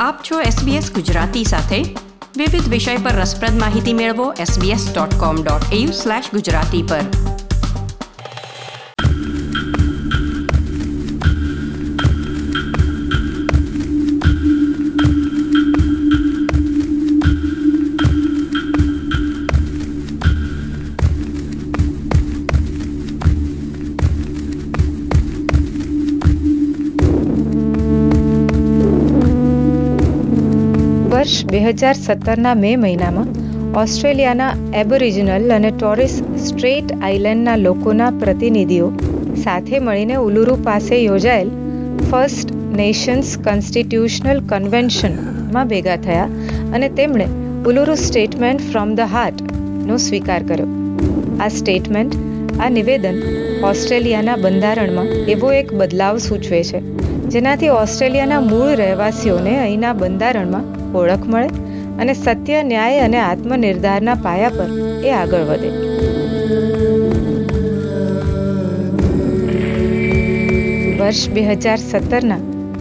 આપ છો SBS ગુજરાતી સાથે. વિવિધ વિષય પર રસપ્રદ માહિતી મેળવો sbs.com.au ગુજરાતી પર. વર્ષ બે હજાર સત્તરના મે મહિનામાં ઓસ્ટ્રેલિયાના એબોરિજિનલ અને ટોરિસ સ્ટ્રેટ આઇલેન્ડના લોકોના પ્રતિનિધિઓ સાથે મળીને ઉલુરુ પાસે યોજાયેલ ફર્સ્ટ નેશન્સ કોન્સ્ટિટ્યુશનલ કન્વેન્શનમાં ભેગા થયા અને તેમણે ઉલુરુ સ્ટેટમેન્ટ ફ્રોમ ધ હાર્ટનો સ્વીકાર કર્યો. આ સ્ટેટમેન્ટ, આ નિવેદન ઓસ્ટ્રેલિયાના બંધારણમાં એવો એક બદલાવ સૂચવે છે, જેનાથી ઓસ્ટ્રેલિયાના મૂળ રહેવાસીઓને અહીંના બંધારણમાં ઓળખ મળે અને સત્ય, ન્યાય અને આત્મનિર્ધારના પાયા પર એ આગળ વધે. વર્ષ બે હજાર સત્તરના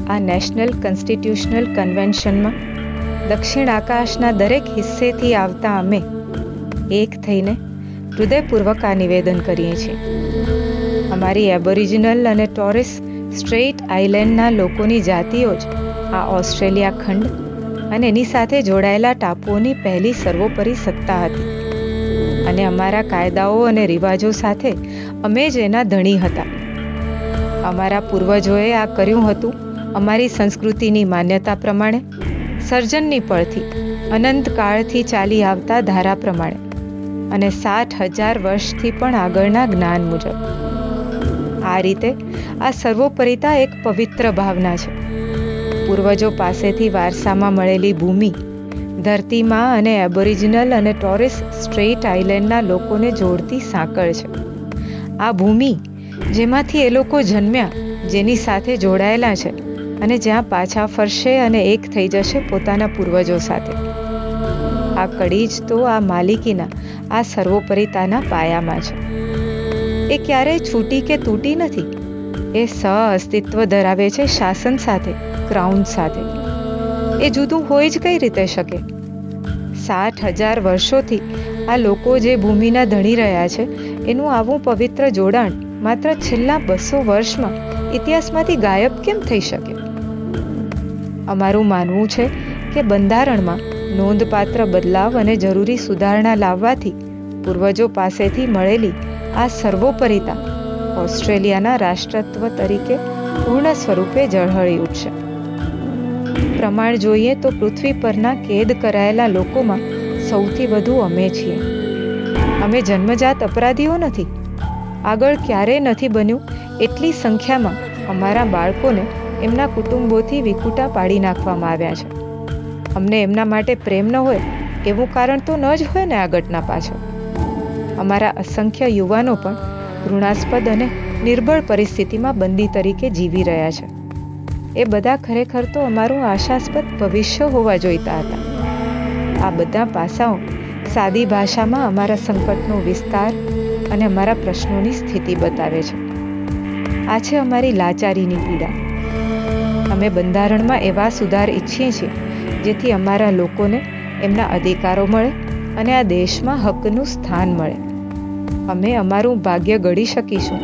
આ નેશનલ કોન્સ્ટિટ્યુશનલ કન્વેન્શનમાં દક્ષિણ આકાશના દરેક હિસ્સેથી આવતા અમે એક થઈને હૃદયપૂર્વક આ નિવેદન કરીએ છીએ. અમારી એબોરિજિનલ અને ટોરિસ સ્ટ્રેઇટ આઇલેન્ડના લોકોની જાતિઓ જ આ ઓસ્ટ્રેલિયા ખંડ અને એની સાથે જોડાયેલા ટાપુઓની પહેલી સર્વોપરી સત્તા હતી. અને અમારા કાયદાઓ અને રિવાજો સાથે અમે જ એના ધણી હતા. અમારા પૂર્વજોએ આ કર્યું હતું અમારી સંસ્કૃતિની માન્યતા પ્રમાણે, સર્જનની પળથી, અનંત કાળથી ચાલી આવતા ધારા પ્રમાણે, અને સાઠ હજાર વર્ષથી પણ આગળના જ્ઞાન મુજબ. આ રીતે આ સર્વોપરિતા એક પવિત્ર ભાવના છે. પૂર્વજો પાસેથી વારસામાં મળેલી ભૂમિ, ધરતીમાં અને એબોરિજિનલ અને ટોરિસ સ્ટ્રેટ આઇલેન્ડના લોકોને જોડતી સાંકળ છે. આ ભૂમિ, જેમાંથી એ લોકો જન્મ્યા, જેની સાથે જોડાયેલા છે અને જ્યાં પાછા ફરશે અને એક થઈ જશે પોતાના પૂર્વજો સાથે. આ કડી જ તો આ માલિકીના, આ સર્વોપરિતાના પાયામાં છે. એ ક્યારેય છૂટી કે તૂટી નથી. એ સહ અસ્તિત્વ ધરાવે છે શાસન સાથે. ક્રાઉન સાથે. એ જુદું હોય જ કઈ રીતે શકે? સાઠ હજાર વર્ષોથી આ લોકો જે ભૂમિના ધણી રહ્યા છે, એનું આવું પવિત્ર જોડાણ માત્ર છેલ્લા બસો વર્ષમાં ઇતિહાસમાંથી ગાયબ કેમ થઈ શકે? અમારું માનવું છે કે બંધારણમાં નોંધપાત્ર બદલાવ અને જરૂરી સુધારણા લાવવાથી પૂર્વજો પાસેથી મળેલી આ સર્વોપરિતા ઓસ્ટ્રેલિયાના રાષ્ટ્રત્વ તરીકે પૂર્ણ સ્વરૂપે ઝળહળી ઉઠશે. પ્રમાણ જોઈએ તો પૃથ્વી પરના કેદ કરાયેલા લોકોમાં સૌથી વધુ અમે છીએ. અમે જન્મજાત અપરાધીઓ નથી. આગળ ક્યારેય નથી બન્યું એટલી સંખ્યામાં અમારા બાળકોને એમના કુટુંબોથી વિકુટા પાડી નાખવામાં આવ્યા છે. અમને એમના માટે પ્રેમ ન હોય એવું કારણ તો ન જ હોય ને આ ઘટના પાછળ. અમારા અસંખ્ય યુવાનો પણ ઘૃણાસ્પદ અને નિર્બળ પરિસ્થિતિમાં બંદી તરીકે જીવી રહ્યા છે. એ બધા ખરેખર તો અમારું આશાસ્પદ ભવિષ્ય હોવા જોઈતા હતા. આ બધા પાસાઓ સાદી ભાષામાં અમારા સંકટનો વિસ્તાર અને અમારા પ્રશ્નોની સ્થિતિ બતાવે છે. આ છે અમારી લાચારીની પીડા. અમે બંધારણમાં એવા સુધાર ઈચ્છીએ છીએ, જેથી અમારા લોકોને એમના અધિકારો મળે અને આ દેશમાં હકનું સ્થાન મળે. અમે અમારું ભાગ્ય ઘડી શકીશું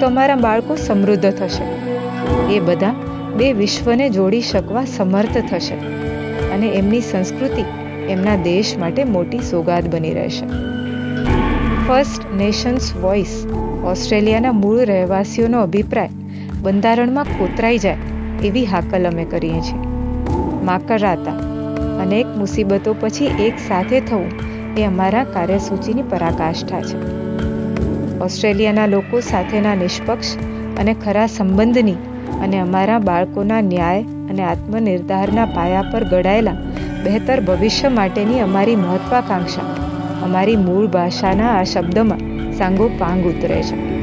તો અમારા બાળકો સમૃદ્ધ થશે. એ બધા બે વિશ્વને જોડી શકવા સમર્થ થશે અને એમની સંસ્કૃતિ એમના દેશ માટે મોટી સોગાદ બની રહેશે. ફર્સ્ટ નેશન્સ વોઇસ ઓસ્ટ્રેલિયાના મૂળ રહેવાસીઓનો અભિપ્રાય, બંધારણમાં કોતરાઈ જાય એવી હાકલ અમે કરીએ છીએ. માકરાતા, અનેક મુસીબતો પછી એક સાથે થવું એ અમારા કાર્યસૂચિની પરાકાષ્ઠા છે. ઓસ્ટ્રેલિયાના લોકો સાથેના નિષ્પક્ષ અને ખરા સંબંધની અને અમારા બાળકોના ન્યાય અને આત્મનિર્ધારના પાયા પર ઘડાયેલા બહેતર ભવિષ્ય માટેની અમારી મહત્વાકાંક્ષા. અમારી મૂળ ભાષાના આ શબ્દમાં સાંગો પાંગ ઉતરે છે.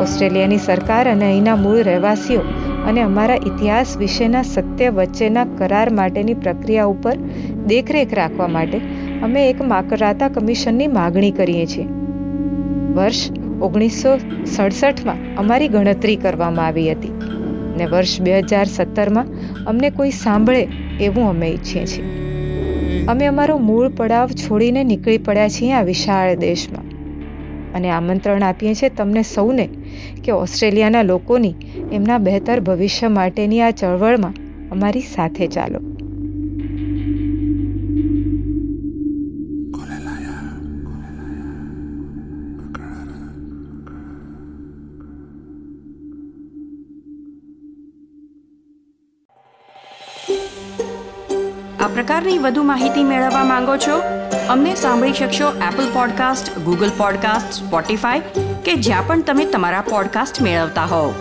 ઓસ્ટ્રેલિયાની સરકાર અને અહીંના મૂળ રહેવાસીઓ અને અમારા ઇતિહાસ વિશેના સત્ય વચ્ચેના કરાર માટેની પ્રક્રિયા ઉપર દેખરેખ રાખવા માટે અમે એક માકરાતા કમિશનની માગણી કરીએ છીએ. વર્ષ ઓગણીસો સડસઠમાં અમારી ગણતરી કરવામાં આવી હતી ને વર્ષ બે હજાર સત્તરમાં અમને કોઈ સાંભળે એવું અમે ઈચ્છીએ છીએ. અમે અમારો મૂળ પડાવ છોડીને નીકળી પડ્યા છીએ આ વિશાળ દેશમાં અને આમંત્રણ આપીએ છીએ તમને સૌને કે ઓસ્ટ્રેલિયાના લોકોની એમના બહેતર ભવિષ્ય માટેની આ ચળવળમાં અમારી સાથે ચાલો. આ પ્રકારની વધુ માહિતી મેળવવા માંગો છો? અમને સાંભળી શકશો Apple podcast Google podcast Spotify કે જ્યાં પણ તમે તમારા પોડકાસ્ટ મેળવતા હોવ.